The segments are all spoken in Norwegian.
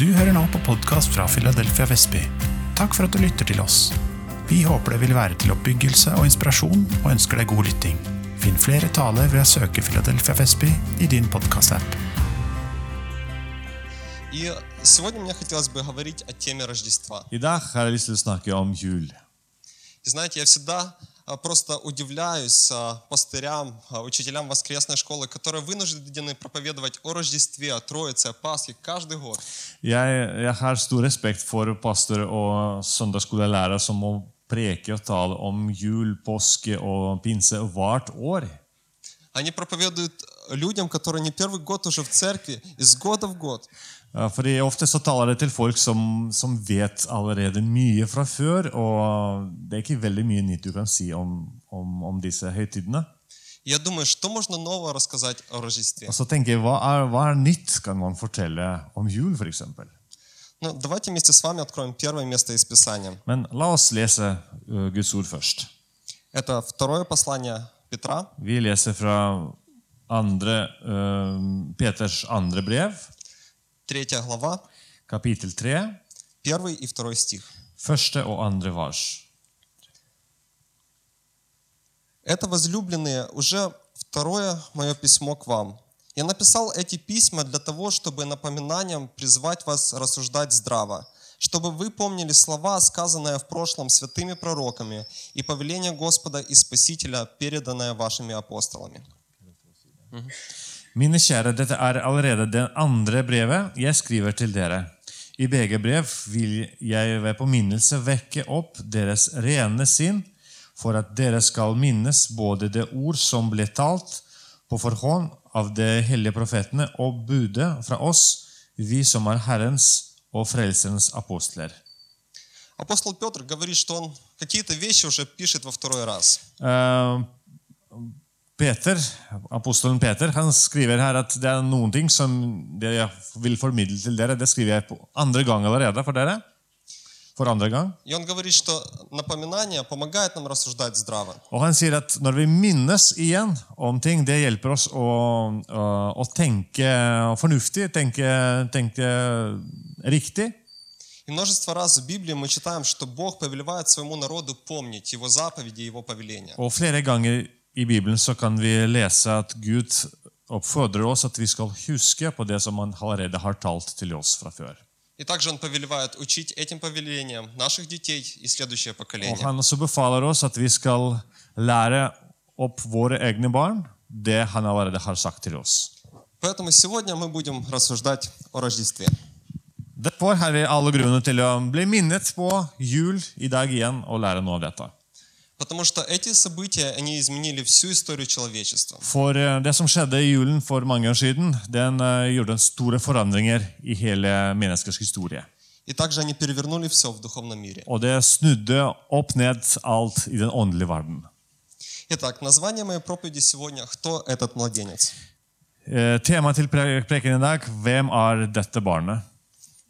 Du hører nå på podkast fra Philadelphia Vestby. Takk for at du lytter til oss. Vi håper det vil være til oppbyggelse og inspirasjon, og ønsker deg god lytting. Finn flere taler ved å søke Philadelphia Vestby i din podkast-app. И сегодня мне хотелось бы говорить о теме Рождества. I dag har jeg lyst til å snakke om jul. И знаете, я всегда а, просто удивляюсь а, пастырям, а, учителям воскресной школы, которые вынуждены проповедовать о Рождестве, о Троице, о Пасхе каждый год. Jeg, jeg har stor respekt for pastorer og søndagsskolelærere som må preke og tale om jul, påske og pinse hvert år. Они проповедуют людям, которые не первый год уже в церкви, из года в год. Ja, fordi Ofte så taler det til folk som, som vet allerede mye fra før, og det er ikke veldig mye nytt du kan si om, om, om disse høytidene. И Я думаю, что можно нового рассказать о Рождестве? Og så tenker jeg, hva er, hva er nytt kan man fortelle om jul, f.eks.? Ну, давайте вместе с вами откроем первое место из Писания. Men la oss lese uh, Guds ord først. Это второе послание Петра, Vi leser fra andre, uh, Peters andre brev, Третья глава, kapittel 3, первый и второй стих. første og andre vers. Это, возлюбленные, уже второе мое письмо к вам. Я написал эти письма для того, чтобы напоминанием призвать вас рассуждать здраво, чтобы вы помнили слова, сказанные в прошлом святыми пророками, и повеление Господа и Спасителя, переданное вашими апостолами. Mine kjære, dette er allerede det andre brevet jeg skriver til dere. I begge brev vil jeg ved påminnelse vekke opp deres rene sinn, for at dere skal minnes både det ord som ble talt på forhånd av de hellige profetene, og budet fra oss, vi som er Herrens og Frelserens apostler. Апостол Петр говорит, что он какие-то вещи уже пишет во второй раз. Eh, Peter, Apostelen Peter han skriver her at det er noen ting som det jeg vil formidle til dere. Det skriver jeg på andre gang allerede for dere. For andre gang. И он говорит, что напоминание помогает нам рассуждать здраво. Og han sier at når vi minnes igjen om ting, det hjelper oss å, å, å tenke fornuftig, tenke, tenke riktig. И множество раз в Библии мы читаем, что Бог повелевает своему народу помнить Его заповеди, Его повеления. Og flere ganger i Bibelen så kan vi lese at Gud oppfordrer oss at vi skal huske på det som han allerede har talt til oss fra før. И также Он повелевает учить этим повелениям наших детей и следующее Og поколение. han også befaler oss at vi skal lære opp våre egne barn det han allerede har sagt til oss. Поэтому сегодня мы будем рассуждать о Рождестве. Derfor har vi alle grunner til å bli minnet på jul i dag igjen og lære noe av dette. Потому что эти события, они изменили всю историю человечества. For eh, det som skjedde i julen for mange år siden, den eh, gjorde store forandringer i hele menneskers historie. И также они перевернули все в духовном мире. Og det snudde opp ned alt i den åndelige verden. Итак, название моей проповеди сегодня «Кто этот младенец?». Eh, Temaet til pre- preken i dag hvem er dette barnet?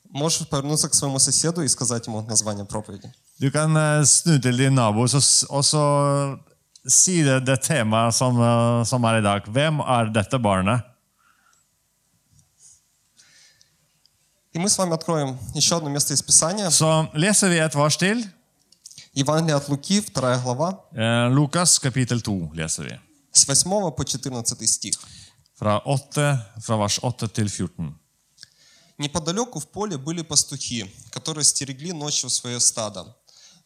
Можешь повернуться к своему соседу и сказать ему название проповеди. Du kan eh, snu til din nabo så s- og så si det, det temaet som, eh, som er i dag. Hvem er dette barnet? И мы с вами откроем еще одно место из Писания. Så leser vi et vers til. Евангелие от Луки, 2 глава, Eh, Lukas kapittel 2 leser vi. с 8 по 14 стих. Fra, 8, fra vers 8 til 14. Неподалеку в поле были пастухи, которые стерегли ночью свое стадо.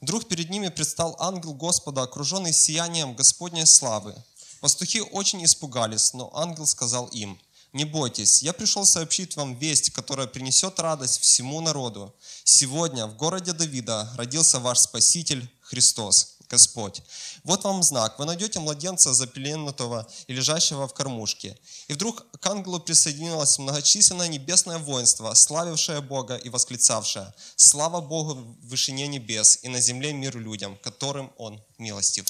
Вдруг перед ними предстал ангел Господа, окруженный сиянием Господней славы. Пастухи очень испугались, но ангел сказал им, «Не бойтесь, я пришел сообщить вам весть, которая принесет радость всему народу. Сегодня в городе Давида родился ваш Спаситель Христос, Господь. Вот вам знак. Вы найдете младенца запеленутого и лежащего в кормушке. И вдруг к ангелу присоединилось многочисленное небесное воинство, славившее Бога и восклицавшее «Слава Богу в вышине небес и на земле мир людям, которым Он милостив».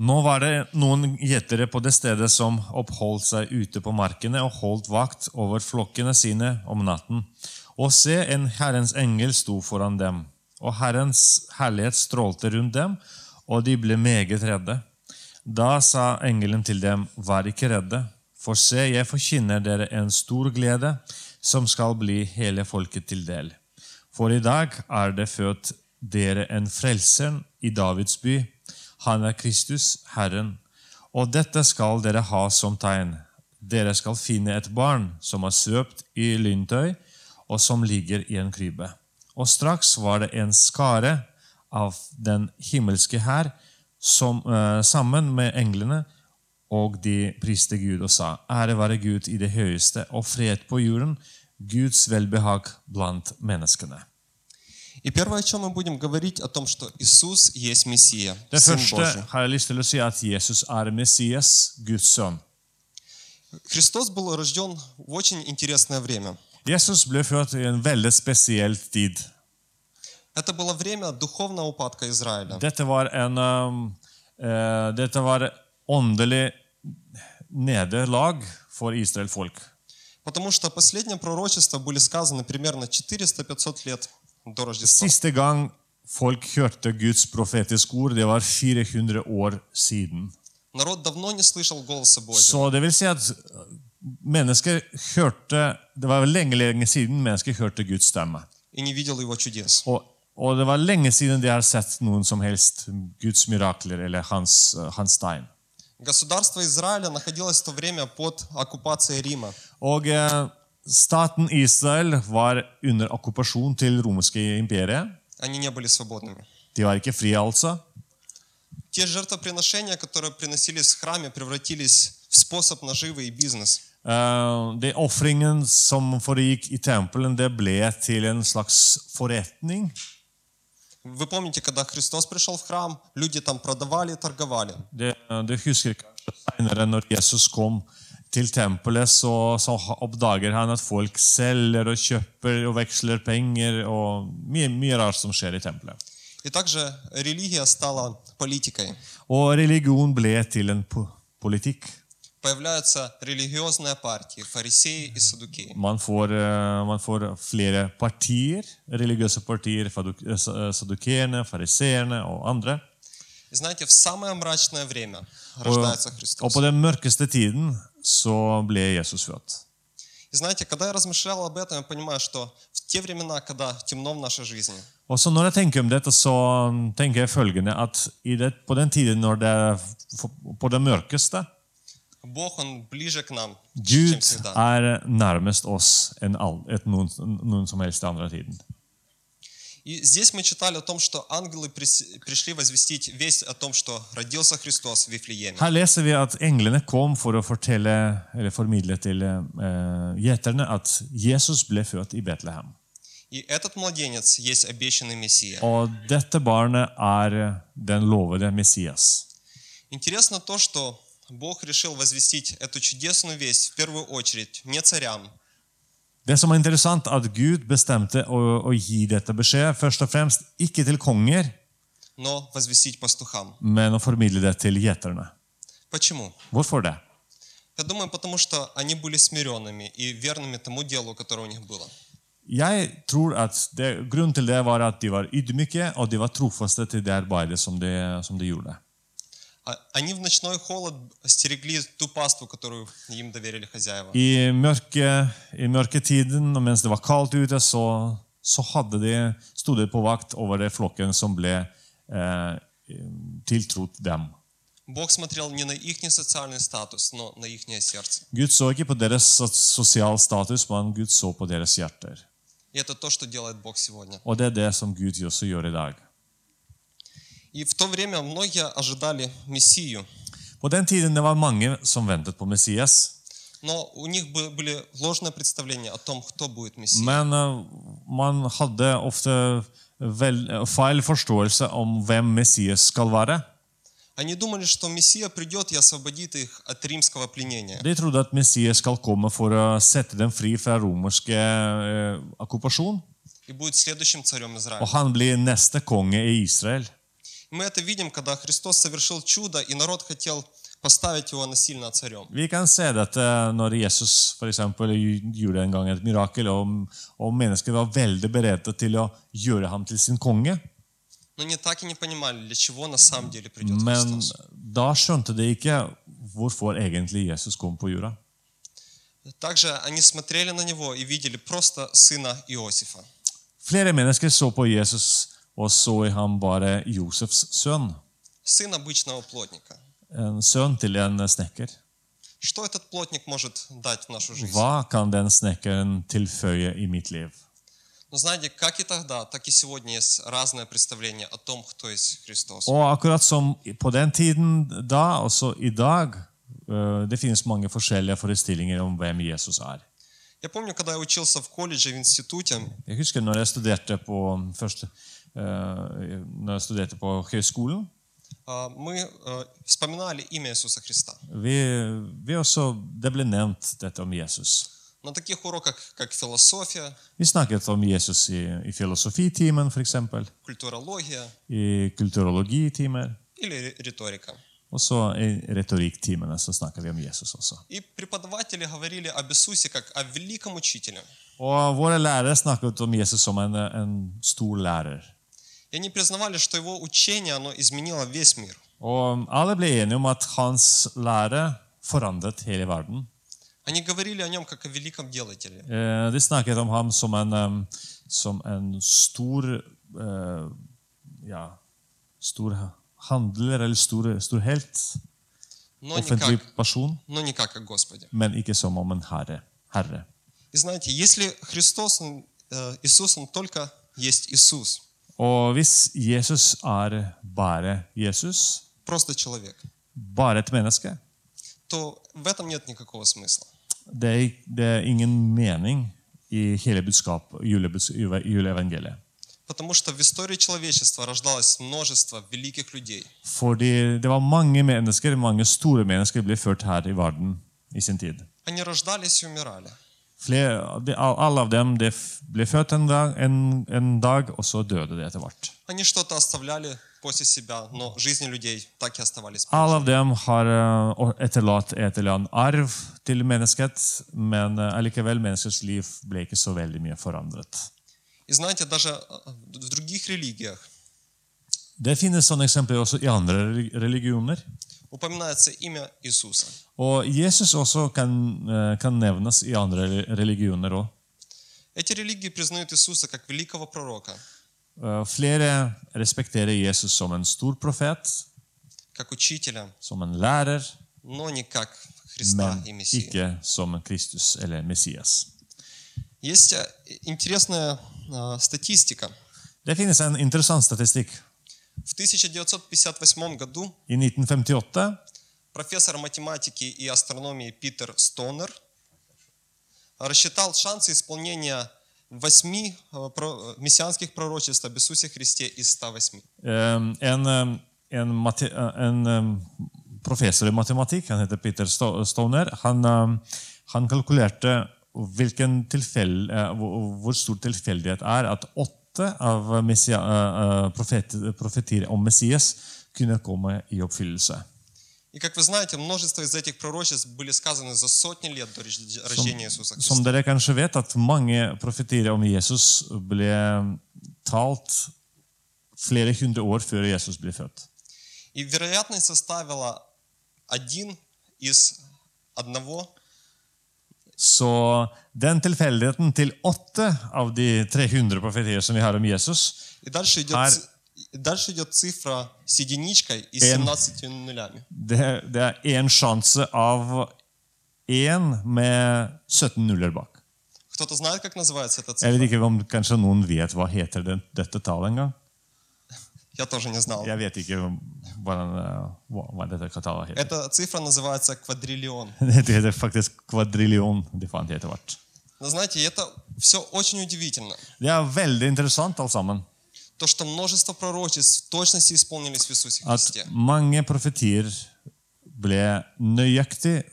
Nå var det noen gjetere på det stedet som oppholdt seg ute på markene og holdt vakt over flokkene sine om natten. Og se, en Herrens engel sto foran dem, og Herrens herlighet strålte rundt dem, og de ble meget redde. Da sa engelen til dem, vær ikke redde, for se, jeg forkynner dere en stor glede, som skal bli hele folket til del. For i dag er det født dere en frelser i Davids by. Han er Kristus, Herren. Og dette skal dere ha som tegn. Dere skal finne et barn som er svøpt i lyntøy, og som ligger i en krybe. Og straks var det en skare av den himmelske hær som, eh, sammen med englene, og de priste Gud og sa, Ære være Gud i det høyeste, og fred på jorden, Guds velbehag blant menneskene. И первое, о чем мы будем говорить, о том, что Иисус есть Мессия, Det Сын første Божий. har jeg lyst til å si at Jesus er Messias, Guds sønn. Христос был рожден в очень интересное время. Jesus ble født i en veldig spesiell tid. Это было время духовного упадка Израиля. Dette var en um, eh, Dette var åndelig nederlag for Israel folk. Потому что последние пророчества были сказаны примерно 400-500 лет до Рождества. Siste gang folk hørte Guds profetiske ord, det var 400 år siden. Народ давно не слышал голоса Божьего. Så det vil si at mennesker hørte Det var lenge, lenge siden mennesker hørte Guds stemme. и не видел его чудес. Og, og det var lenge siden de har sett noen som helst Guds mirakler eller hans, hans tegn. Государство Израиля находилось в то время под оккупацией Рима. Og eh, staten Israel var under okkupasjon til romerske imperiet. Они не были свободными. De var ikke frie, altså. Те жертвоприношения, которые приносились в храме, превратились в способ наживы и бизнес. Eh, det Ofringen som foregikk i tempelen, det ble til en slags forretning. Вы помните, когда Христос пришел в храм, люди там продавали и торговали. Det, det husker jeg kanskje senere, når Jesus kom til tempelet, så, så oppdager han at folk selger og kjøper og veksler penger, og mye, mye rart som skjer i tempelet. И также религия стала политикой. Og religion ble til en po politikk. Появляются религиозные партии, фарисеи и садукеи. Man får, eh, man får flere partier, religiøse partier, faduk- eh, sa- eh, sadukeerne, fariseerne og andre. И знаете, в самое мрачное время Og, рождается og Христос. på den mørkeste tiden så ble Jesus født. И знаете, когда я размышлял об этом, я понимаю, что в те времена, когда темно в нашей жизни, Og så Når jeg tenker om dette, så tenker jeg følgende at i det, på den tiden når det er f- på det mørkeste Gud всегда. er nærmest oss enn all, et noen, noen som helst andre tiden. И здесь мы читали о том, что ангелы прис- пришли возвестить весть о том, что родился Христос в Вифлееме. Her leser vi at englene kom for å fortelle, eller formidle til eh, gjeterne at Jesus ble født i Betlehem. И этот младенец есть обещанный Мессия. Og dette barnet er den lovede Messias. Интересно то, что Бог решил возвестить эту чудесную весть в первую очередь не царям, Det som er interessant, at Gud bestemte å, å gi dette beskjed først og fremst ikke til konger, но возвестить пастухам. men å formidle det til gjeterne. Почему? Hvorfor det? Я думаю, потому что они были смиренными и верными тому делу, которое у них было. Jeg tror at det, Grunnen til det var at de var ydmyke, og de var trofaste til det arbeidet som de, som de gjorde. А- Они в ночной холод стерегли ту паству, которую им доверили хозяева. I, mørke, I mørketiden, og mens det var kaldt ute, så, så hadde de, sto de på vakt over det flokken som ble eh, tiltrodd dem. Бог смотрел не на их социальный статус, но на их сердце. Gud så ikke på deres so- sosial status, men Gud så på deres hjerter. И это то, что делает Бог сегодня. Og det er det som Gud også gjør i dag. И в то время многие ожидали Мессию, På den tiden det var mange som ventet på Messias, но у них бы- были ложные представления о том, кто будет Мессией. men eh, man hadde ofte vel, feil forståelse om hvem Messias skal være. Они думали, что Мессия придет и освободит их от римского пленения. De trodde at Messias skal komme for å sette dem fri fra romerske eh, okkupasjon, И будет следующим царем Израиля. og han blir neste konge i Israel. Мы это видим, когда Христос совершил чудо, и народ хотел поставить его насильно царем. Vi kan se dette når Jesus for eksempel, gjorde en gang et mirakel, og, og mennesker var veldig beredte til å gjøre ham til sin konge. Но они так и не понимали, для чего на самом деле придет Men Христос. da skjønte de ikke hvorfor egentlig Jesus kom på jorda. Также они смотрели на него и видели просто сына Иосифа. Flere mennesker så på Jesus og så i ham bare Josefs sønn. Сын обычного плотника. En sønn til en snekker. Что этот плотник может дать в нашу жизнь? Hva kan den snekkeren tilføye i mitt liv? Но знаете, как и тогда, так и сегодня есть разное представление о том, кто есть Христос. Og akkurat som på den tiden da, også i dag, eh, det finnes mange forskjellige forestillinger om hvem Jesus er. Я помню, когда я учился в колледже, в институте, Jeg husker når jeg studerte på, først, eh, når jeg studerte på høyskolen. а, мы э, вспоминали имя Иисуса Христа. Vi, vi også, det ble nevnt dette om Jesus. На таких уроках, как философия, Vi snakket om Jesus i, i filosofitimen, f.eks. культурология I kulturologitimer. или ри- риторика. Og så i retorikktimene så snakker vi om Jesus også. И преподаватели говорили об Иисусе как о великом учителе. Og våre lærere snakket om Jesus som en, en stor lærer. И они признавали, что его учение, оно изменило весь мир. Og alle ble enige om at hans lære forandret hele verden. Они говорили о нем как о великом делателе. Eh, De snakket om ham som en, em, som en stor eh, ja, stor handler eller stor, stor helt. Но Offentlig никак, person, но никак о Господе. men ikke som om en herre. herre. И знаете, если Христос, он, э, Иисус, он только есть Иисус, Og hvis Jesus er bare Jesus, просто человек, bare et menneske, то в этом нет никакого смысла. det er, det er ingen mening i hele budskap, julebus- jule- juleevangeliet. Потому что в истории человечества рождалось множество великих людей. Fordi det var mange mennesker, mange store mennesker ble født her i verden i sin tid. Они рождались и умирали. Flere, alle av dem ble født en dag, en, en dag, og så døde de etter hvert. Alle av dem har eh, etterlatt et eller annet arv til mennesket, men eh, allikevel menneskets liv ble ikke så veldig mye forandret. Det finnes sånne eksempler også i andre religioner. Упоминается имя Иисуса. Og Jesus også kan, eh, kan nevnes i andre re- religioner òg. Эти религии признают Иисуса как великого пророка, Eh, Flere respekterer Jesus som en stor profet, как учителя, som en lærer, но не как Христа men и Мессию. ikke som Kristus eller Messias. Есть э, интересная э, статистика. Det finnes en interessant statistikk. В 1958 году I 1958 профессор математики и астрономии Питер Стонер рассчитал шансы исполнения восьми э, про- мессианских пророчеств об Иисусе Христе из 108. eh, en, eh, en, mate, eh, en eh, professor i matematikk, han heter Peter Sto- Stoner, han, eh, han kalkulerte hvilken tilfell, eh, hvor, hvor stor tilfeldighet er at åtte av messia, eh, eh, profet, profetier om Messias kunne komme i oppfyllelse. И, как вы знаете, множество из этих пророчеств были сказаны за сотни лет до рожде- рождения Иисуса Som Христа. dere kanskje vet, at mange profetier om Jesus ble talt flere hundre år før Jesus ble født. И вероятность составила один из одного. Så den tilfeldigheten til åtte av de 300 profetier som vi har om Jesus, И дальше идет, Ар- ци- и дальше идет цифра с единичкой и Эм. 17 нулями. det, det er én sjanse av én med 17 nuller bak. Кто-то знает, как называется эта Jeg vet цифра? ikke om kanskje noen vet hva heter den, dette tallet engang. Я тоже не знал. Eh, hva, hva dette tallet heter. Эта цифра называется квадриллион. Kvadrillion. de fant jeg etter hvert. Но знаете, это все очень удивительно. Det er veldig interessant alt sammen. То, что множество пророчеств в точности исполнились в Иисусе At Христе. mange profetier ble nøyaktig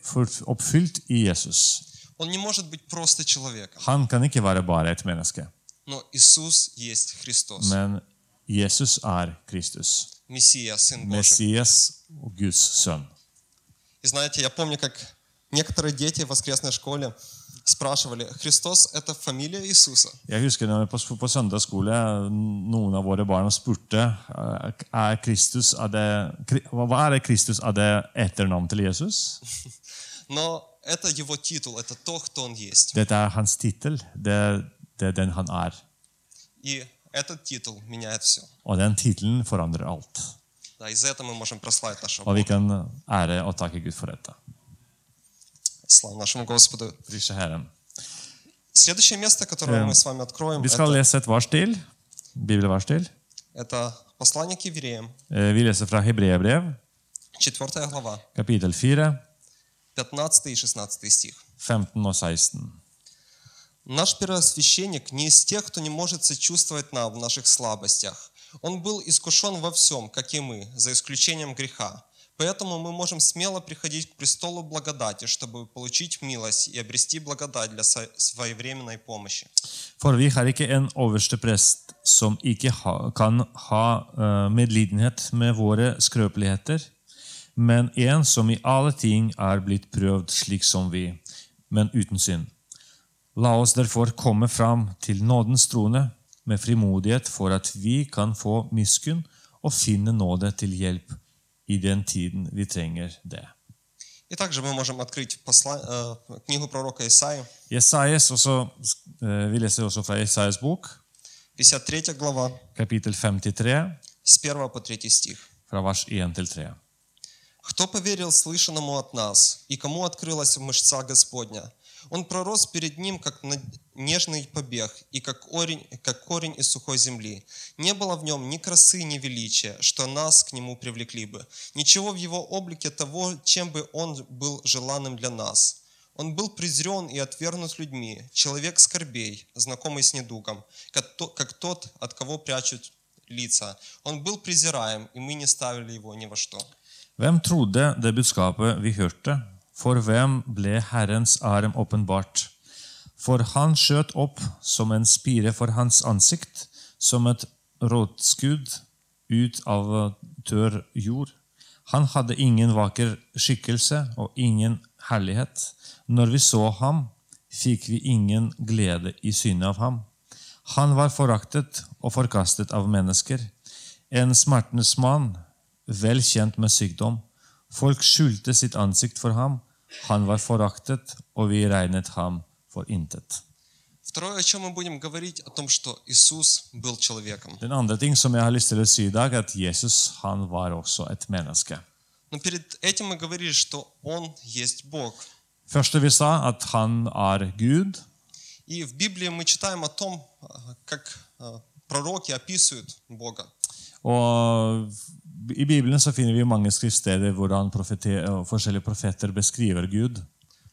oppfylt i Jesus. Он не может быть просто человеком. Han kan ikke være bare et menneske, Но Иисус есть Христос. men Jesus er Kristus. Мессия, Сын Божий. Messias og Guds sønn. И знаете, я помню, как некоторые дети в воскресной школе спрашивали, Христос – это фамилия Иисуса? Jeg husker når jeg på, på søndagsskole noen av våre barn spurte eh, er Kristus, er det, Kri- hva er det Kristus er det etternavn til Jesus. Но это его титул, это то, кто он есть. Dette er hans tittel. Det, det er den han er. И этот титул меняет все. Og den tittelen forandrer alt. Да, и за это мы можем прославить нашего Og vi Бога. kan ære og takke Gud for dette. Слава нашему Господу. Prise Herren. Следующее место, которое Эм, мы с вами откроем, Vi skal это, lese et vers til. Bibelvers til. это послание к евреям, Eh, Vi leser fra Hebreerbrev, 4 глава, kapittel 4, 15 и 16 стих. 15 og 16. Наш первосвященник не из тех, кто не может сочувствовать нам в наших слабостях. Он был искушен во всем, как и мы, за исключением греха. Поэтому мы можем смело приходить к престолу благодати, чтобы получить милость и обрести благодать для своевременной помощи. For vi har ikke en overste prest som ikke ha, kan ha eh, medlidenhet med våre skrøpeligheter, men en som i alle ting er blitt prøvd slik som vi, men uten synd. La oss derfor komme fram til nådens trone med frimodighet for at vi kan få miskunn og finne nåde til hjelp i den tiden vi trenger det. И также мы можем открыть посла- э, книгу пророка Исаии, Jesajas, også, eh, vi leser også fra Jesajas bok, 53 глава, kapittel 53, с 1 по 3 стих. fra vers 1 til 3. Кто поверил слышанному от нас, и кому открылась мышца Господня? Он пророс перед ним, как нежный побег, и как корень, как корень из сухой земли. Не было в нем ни красы, ни величия, что нас к нему привлекли бы. Ничего в его облике того, чем бы он был желанным для нас. Он был презрен и отвергнут людьми, человек скорбей, знакомый с недугом, как тот, от кого прячут лица. Он был презираем, и мы не ставили его ни во что. Hvem trodde det budskapet vi hørte? For hvem ble Herrens arm åpenbart? For han skjøt opp som en spire for hans ansikt, som et rådskudd ut av tørr jord. Han hadde ingen vakker skikkelse og ingen herlighet. Når vi så ham, fikk vi ingen glede i synet av ham. Han var foraktet og forkastet av mennesker, en smertenes mann, vel kjent med sykdom. Folk skjulte sitt ansikt for ham. Han var foraktet, og vi regnet ham for intet. Второе, о чем мы будем говорить, о том, что Иисус был человеком. Den andre ting som jeg har lyst til å si i dag, er at Jesus han var også et menneske. Но перед этим мы говорили, что Он есть Бог. Første vi sa, at han er Gud. И в Библии мы читаем о том, э, как э, пророки описывают Бога. Og I Bibelen så finner vi mange skriftsteder hvordan profete- forskjellige profeter beskriver Gud.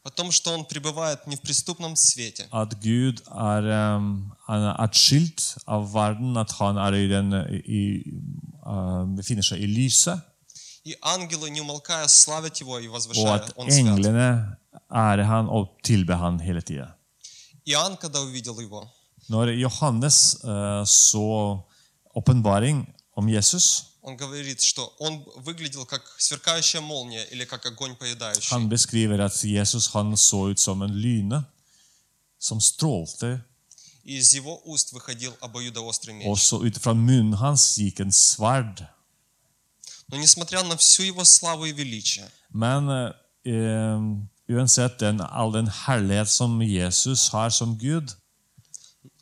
О том, что Он пребывает не в преступном свете, At Gud er, um, han er atskilt av verden, at han er i den, i, uh, befinner seg i lyset. и ангелы, не умолкая, славят Его и Og возвышают. at Он свят. englene ærer han og tilber han hele tida. Иоанн, когда увидел Его, Når Johannes eh, så åpenbaring om Jesus, он говорит, что Он выглядел как сверкающая молния или как огонь поедающий. han beskriver at Jesus han så ut som en lyne som strålte, И из Его уст выходил обоюдоострый меч. og så ut fra munnen hans gikk en sverd. Но несмотря на всю Его славу и величие, Men eh, uansett den, all den herlighet som Jesus har som Gud,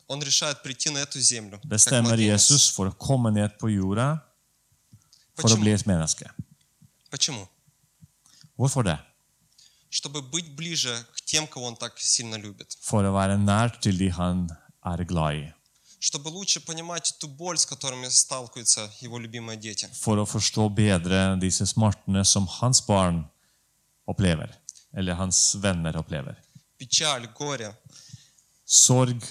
Он решает прийти на эту землю. младенец. Jesus for å komme ned på jorda for å Почему? bli et menneske. Почему? Hvorfor det? Чтобы быть ближе к тем, кого Он так сильно любит. For å være nær til de han er glad i. Чтобы лучше понимать ту боль, с которыми сталкиваются Его любимые дети. For å forstå bedre disse smertene som hans barn opplever. Eller hans venner opplever. Печаль, горе, Sorg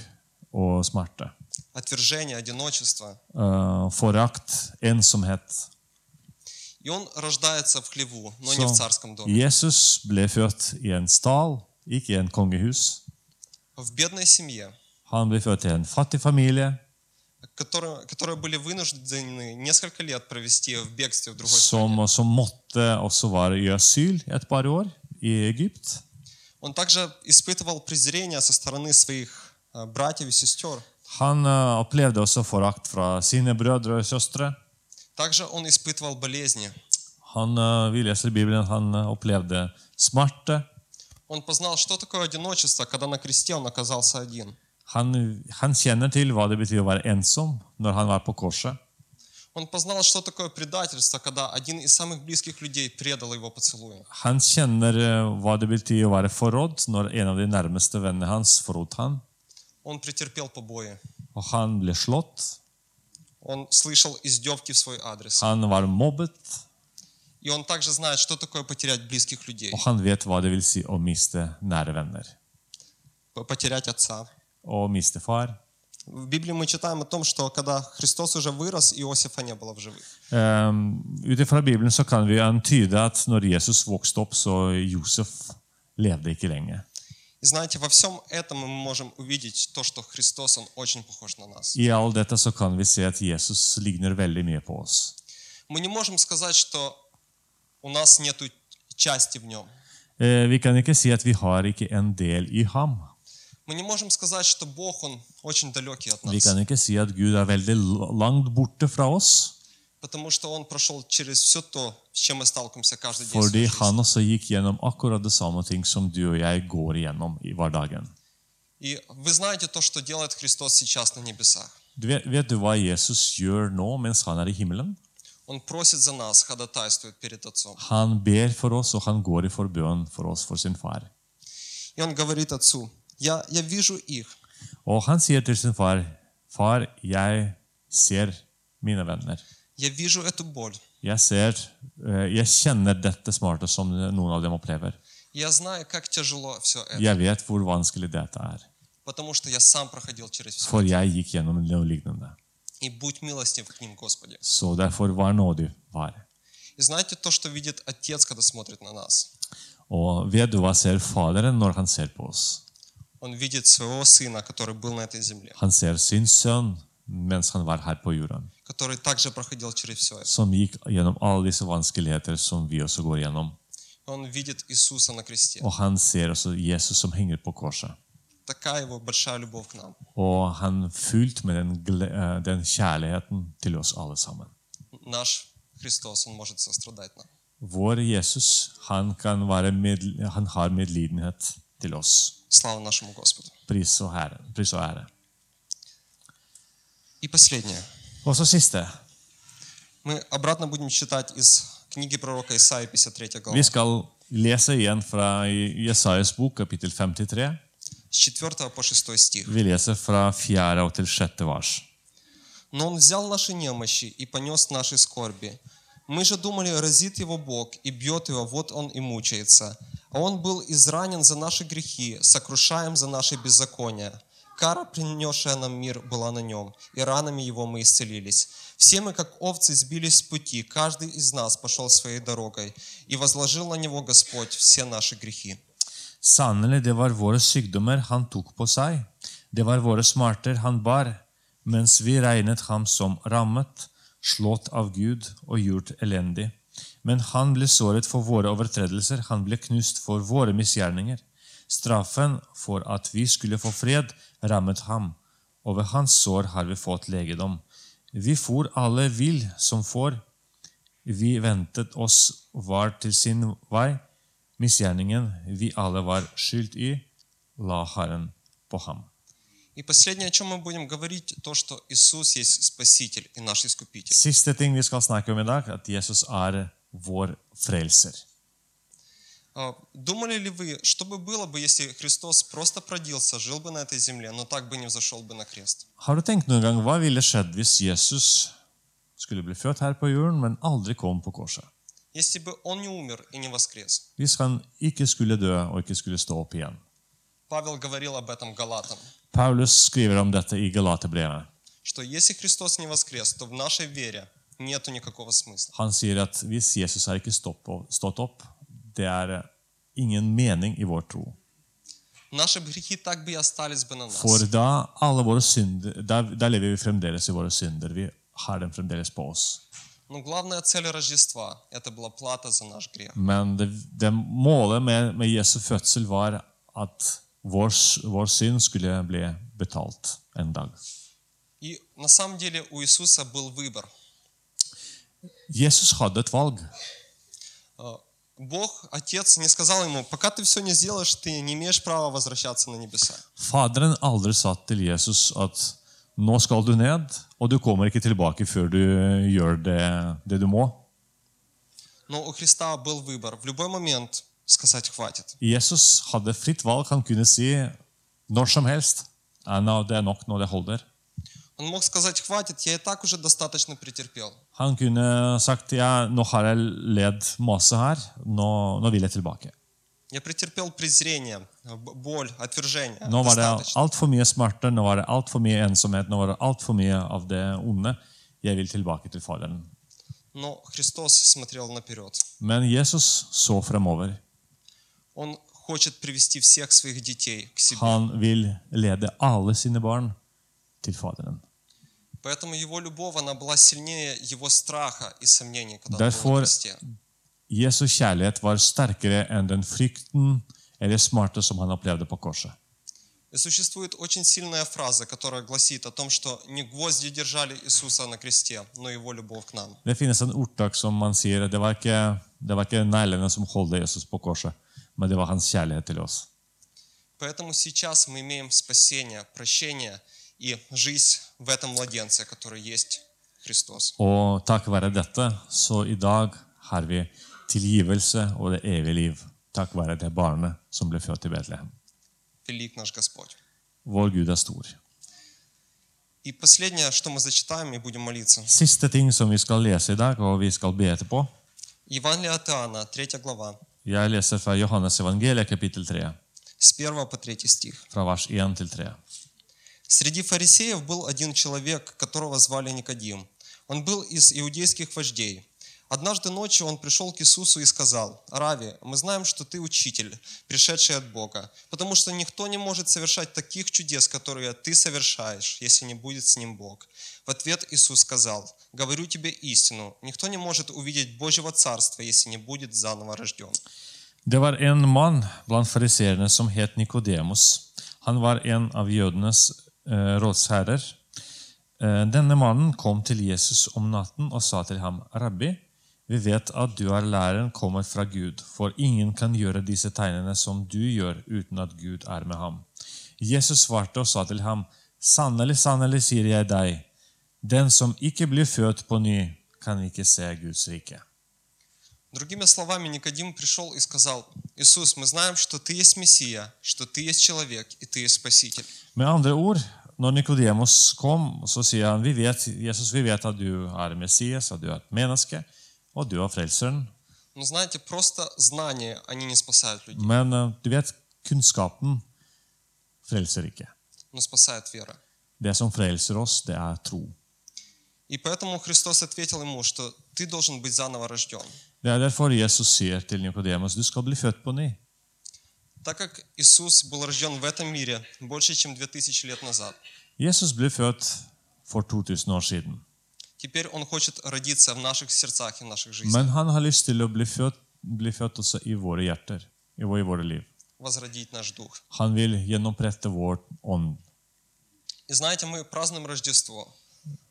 og smerte. отвержение, одиночество. eh, forakt, ensomhet. хлеву, но не в Så царском доме. Jesus ble født i en stall, ikke i en kongehus. В бедной семье, Han ble født i en fattig familie которые, которые были вынуждены несколько лет провести в бегстве в другой som, стране. som måtte også være i asyl i et par år i Egypt. Он также испытывал презрение со стороны своих э, братьев и сестер. Han eh, opplevde også forakt fra sine brødre og søstre. Также он испытывал болезни. Han, eh, vi leser i Bibelen han eh, opplevde smerte. Он познал, что такое одиночество, когда на кресте он оказался один. Han, han kjenner til hva det betyr å være ensom når han var på korset. Он познал, что такое предательство, когда один из самых близких людей предал его поцелуем. Han kjenner eh, hva det betyr å være forrådt når en av de nærmeste vennene hans forrot han, Он претерпел побои. og han ble slått. Он слышал издевки в свой адрес. Han var mobbet, И он также знает, что такое потерять близких людей. og han vet hva det vil si å miste nære venner. П- Потерять отца. Og miste far. В Библии мы читаем о том, что когда Христос уже вырос, Иосифа не было в живых. Um, Ut ifra Bibelen så kan vi antyde at når Jesus vokste opp, så Josef levde ikke lenge. И знаете, во всем этом мы можем увидеть то, что Христос, Он очень похож на нас. I all dette så kan vi se at Jesus ligner veldig mye på oss. Мы не можем сказать, что у нас нет части в Нем. Eh, Vi kan ikke si at vi har ikke en del i ham. Мы не можем сказать, что Бог, Он очень далекий от Vi нас. kan ikke si at Gud er veldig l- langt borte fra oss, Fordi han også gikk gjennom akkurat det samme ting som du og jeg går gjennom i hverdagen. Vet, vet du hva Jesus gjør nå mens han er i himmelen? Han ber for oss, og han går i forbønn for oss for sin far. Og han sier til sin far, 'Far, jeg ser mine venner'. Я вижу эту боль. Jeg ser, eh, jeg kjenner dette smertet som noen av dem opplever. Я знаю, как tяжело все это, Jeg vet hvor vanskelig dette er. потому что я сам проходил через все. For jeg gikk gjennom noe lignende. И будь милостив к ним, Господи. Så derfor var nådig var. И знаете то, что видит Отец, когда смотрит на нас? Og vet du hva ser Faderen når han ser på oss? Он видит своего Сына, который был на этой земле, Han ser sin sønn mens han var her på jorden, который также проходил через все это. som gikk gjennom alle disse vanskeligheter som vi også går gjennom. Он видит Иисуса на кресте. Og han ser også Jesus som henger på korset. Такая его большая любовь к нам. Og han fullt med den, gle- eh, den kjærligheten til oss alle sammen. Наш Христос, Он может сострадать нам. Vår Jesus, han, kan være med, han har medlidenhet til oss. Слава нашему Господу. Pris og, ære, pris og ære. И последнее. Og så siste. Мы обратно будем читать из книги пророка Исаии, 53 глава, Vi skal lese igjen fra Jesajas bok, kapittel 53. с 4 по 6 стих. Vi leser fra 4. til 6. vers. Но Он взял наши немощи и понес наши скорби. Мы же думали, разит его Бог и бьет его, вот он и мучается. А он был изранен за наши грехи, сокрушаем за наши беззакония. Кара, принесшая нам мир, была на нем, и ранами его мы исцелились. Все мы, как овцы, сбились с пути, каждый из нас пошел своей дорогой, и возложил на него Господь все наши грехи. Sannelig, det var våre sykdommer han tok på seg. Det var våre smerter han bar, mens vi regnet ham som rammet, slått av Gud og gjort elendig. Men han ble såret for våre overtredelser, han ble knust for våre misgjerninger. Straffen for at vi skulle få fred, rammet ham. Over hans sår har vi fått legedom. Vi for alle vill som får. Vi ventet oss var til sin vei. Misgjerningen vi alle var skyld i, la Herren på ham. И последнее, о чем мы будем говорить, то, что Иисус есть Спаситель и наш Искупитель. Siste ting vi skal snakke om i dag, at Jesus er vår frelser. А, Думали ли вы, что бы было бы, если Христос просто продился, жил бы на этой земле, но так бы не взошел бы на крест? Har du tenkt noen gang hva ville skjedd hvis Jesus skulle bli født her på jorden, men aldri kom på korset? Если бы Он не умер и не воскрес? Hvis han ikke skulle dø og ikke skulle stå opp igjen? Павел говорил об этом Галатам, Paulus skriver om dette i Galaterbrevet. что если Христос не воскрес, то в нашей вере нету никакого смысла. Han sier at hvis Jesus har ikke stått opp, det er ingen mening i vår tro. Наши грехи так бы и остались бы на нас. For da, alle våre synder, da, da lever vi fremdeles i våre synder. Vi har dem fremdeles på oss. Но главная цель Рождества – это была плата за наш грех. Men det, det målet med, med Jesu fødsel var at vår, s- vår synd skulle bli betalt en dag. И на самом деле у Иисуса был выбор. Jesus hadde et valg. А, Бог, Отец, не сказал ему, пока ты все не сделаешь, ты не имеешь права возвращаться на небеса. Faderen aldri sa til Jesus at nå skal du ned, og du kommer ikke tilbake før du gjør det, det du må. Но у Христа был выбор в любой момент сказать «хватит». Jesus hadde fritt valg. Han kunne si når som helst «Ja, nå, det er nok, nå det holder. Он мог сказать «хватит, я и так уже достаточно претерпел». Han kunne sagt ja, nå har jeg led masse her, nå, nå vil jeg tilbake. Я претерпел презрение, б- боль, отвержение. Nå var det Достаточно. altfor mye smerte, nå var det altfor mye ensomhet, nå var det altfor mye av det onde. Jeg vil tilbake til Faderen. Но Христос смотрел наперед. Men Jesus så fremover. Он хочет привести всех своих детей к себе. Han vil lede alle sine barn til Faderen. Поэтому его любовь, она была сильнее его страха и сомнений, когда он был Derfor кресте. Jesu kjærlighet var sterkere enn den frykten eller smerte som han opplevde på korset. И sуществует очень сильная фраза, которая гласит о том, что не гвозди держали Иисуса на кресте, но его любовь к нам. Det finnes en ordtak som man sier det var ikke, det var ikke neglene som holdt Jesus på korset, men det var hans kjærlighet til oss. Поэтому сейчас мы имеем спасение, прощение и жизнь в этом младенце, который есть Христос. Og takk være dette, så i dag har vi tilgivelse og det evige liv. Takk være det barnet som ble født i Betlehem. Велик наш Господь. Vår Gud er stor. И последнее, что мы зачитаем и будем молиться. Siste ting som vi skal lese i dag, og vi skal be etterpå. Евангелие от Иоанна, 3 глава, Jeg leser fra Johannes evangeliet, kapittel 3, с 1 по 3 стих. fra vers 1 til 3. Среди фарисеев был один человек, которого звали Никодим. Он был из иудейских вождей. Однажды ночью он пришел к Иисусу и сказал, «Рави, мы знаем, что ты учитель, пришедший от Бога, потому что никто не может совершать таких чудес, которые ты совершаешь, если не будет с ним Бог». В ответ Иисус сказал, «Говорю тебе истину, никто не может увидеть Божьего Царства, если не будет заново рожден». Det var en mann blant fariseerne som het Nikodemus. Han var en av jødenes rådsherrer. Eh, denne mannen kom til Jesus om natten og sa til ham, Rabbi, vi vet at du er læreren kommet fra Gud, for ingen kan gjøre disse tegnene som du gjør, uten at Gud er med ham. Jesus svarte og sa til ham, Sannelig, sannelig, sier jeg deg, den som ikke blir født på ny, kan ikke se Guds rike. Другими словами, Никодим пришел и сказал, «Иисус, мы знаем, что Ты есть Мессия, что Ты есть человек и Ты есть Спаситель». Med andre ord, når Nikodemus kom, så sier han vi vet, Jesus, vi vet at du er Messias, at du er et menneske, og du er frelseren. Но знаете, просто знания, они не спасают людей, Men eh, du vet, kunnskapen frelser ikke. но спасает вера. Det som frelser oss, det er tro. И поэтому Христос ответил ему, что ты должен быть заново рожден. Det er derfor Jesus sier til Nikodemus, du skal bli født på ny. Так как Иисус был рожден в этом мире больше, чем 2000 лет назад, Jesus ble født for 2000 år siden. теперь Он хочет родиться в наших сердцах и в наших жизнях, Men han har lyst til å bli født, bli født også i våre hjerter, i våre, i våre liv. возродить наш дух. Han vil gjenopprette vår ånd. И знаете, мы празднуем Рождество.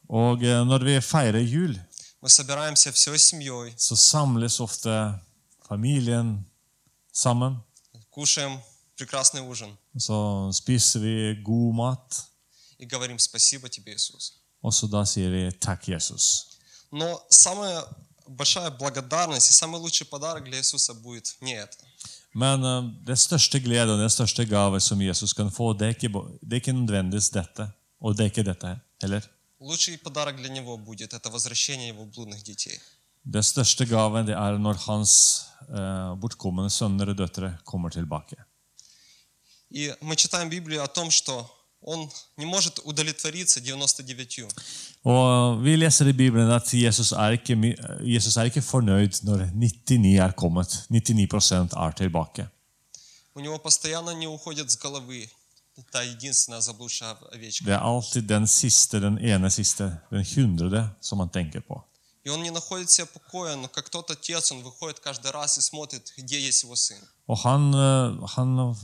Og eh, når vi feirer jul, Мы собираемся всей семьей, så samles ofte familien sammen. кушаем прекрасный ужин Så spiser vi god mat, и говорим «Спасибо тебе, Иисус». og så da sier vi 'takk, Jesus'. Но самая большая благодарность и самый лучший подарок для Иисуса будет не это. Men eh, det største glede og den største gave som Jesus kan få, det er ikke, bo- det er ikke nødvendigvis dette. Og det er ikke dette heller. Лучший подарок для него будет это возвращение его блудных детей. Den største gaven det er når hans eh, bortkomne sønner og døtre kommer tilbake. И мы читаем в Библии о том, что он не может удовлетвориться 99. Og Vi leser i Bibelen at Jesus er ikke, Jesus er ikke fornøyd når 99 er kommet. 99 er tilbake. У него постоянно не уходит с головы та единственная заблудшая овечка. Det er alltid den siste, den ene siste, den hundrede, som man tenker på. И он не находит себе покоя, но как тот отец, он выходит каждый раз и смотрит, где есть его сын. Og han, eh, han,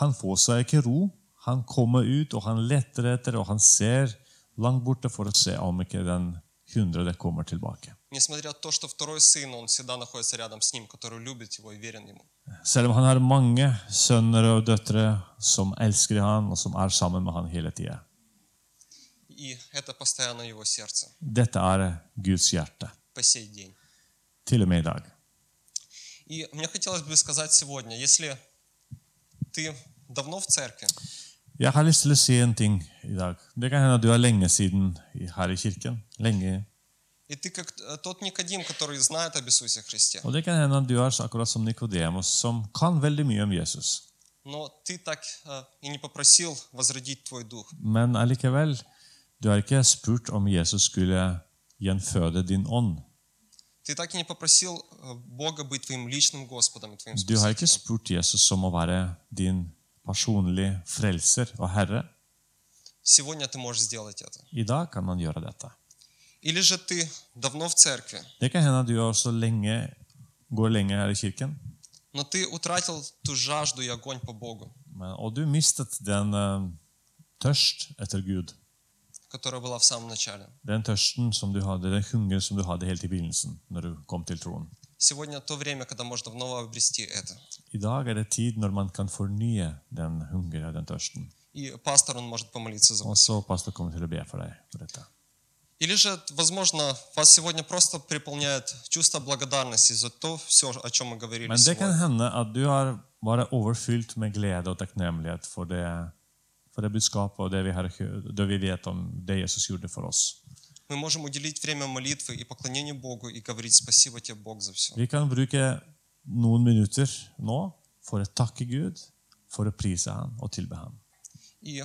han får seg ikke ro. Han kommer ut, og han leter etter, og han ser langt borte for å se om ikke den hundrede kommer tilbake. Несмотря на то, что второй сын, он всегда находится рядом с ним, который любит его и верен ему. Selv om han har mange sønner og døtre som elsker han, og som er sammen med han hele tida. И это постоянно в его сердце Dette er Guds hjerte, по сей день. til og med i dag. И мне хотелось бы сказать сегодня, если ты давно в церкви, Jeg har lyst til å si en ting i dag. Det kan hende at du er lenge siden i- her i kirken. Lenge. и ты как э, тот Никодим, который знает об Иисусе Христе, Og det kan hende at du er akkurat som Nikodemus, som kan veldig mye om Jesus. но ты так э, и не попросил возродить твой дух. Men allikevel, du har ikke spurt om Jesus skulle gjenføde din ånd. Ты так и не попросил э, Бога быть твоим личным Господом и твоим Du har ikke Спасителем. spurt Jesus om å være din personlige frelser og herre. Сегодня ты можешь сделать это. I dag kan man gjøre dette. Или же ты давно в церкви, Det kan hende at du også lenge, går lenge her i kirken, но ты утратил ту жажду и огонь по Богу, men, og du mistet den eh, tørst etter Gud. которая была в самом начале. Den tørsten som du hadde, den hunger som du hadde helt i begynnelsen, når du kom til troen. Сегодня то время, когда можно вновь обрести это. I dag er det tid når man kan fornye den hunger og den tørsten. И пастор, он может помолиться за Og вас. så pastor kommer til å be for deg for dette. Или же, возможно, вас сегодня просто переполняет чувство благодарности за то все, о чем мы говорили Men det kan сегодня. hende at du har bare overfylt med glede og takknemlighet for det, for det budskapet og det vi, har, det vi vet om det Jesus gjorde for oss. Мы можем уделить время молитвы и поклонению Богу и говорить спасибо тебе, Бог, за все. Vi kan bruke noen minutter nå for å takke Gud, for å prise Han og tilbe Han. И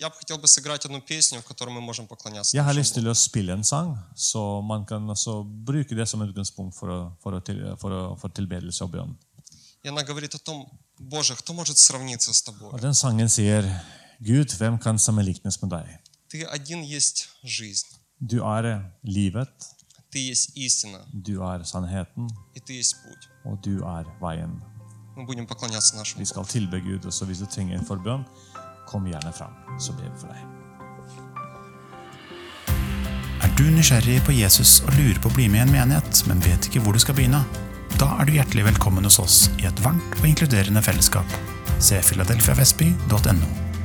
я бы хотел бы сыграть одну песню, в которой мы можем поклоняться. Jeg har нашему lyst til å spille en sang, så man kan altså bruke det som utgangspunkt for, å, for, å til, for, å, for tilbedelse og bønn. И она говорит о том, Боже, кто может сравниться с тобой? Og den sangen sier Gud, hvem kan sammenlignes med deg? Ты один есть жизнь, Du er livet, ты есть истина, du er sannheten, и ты есть pуть. og du er veien. Мы будем поклоняться нашему Vi Богу. skal tilbe Gud, og så hvis du trenger en forbønn, kom gjerne fram, så ber vi for deg. Er du nysgjerrig på Jesus og lurer på å bli med i en menighet, men vet ikke hvor du skal begynne? Da er du hjertelig velkommen hos oss i et varmt og inkluderende fellesskap. Se filadelfiavestby.no.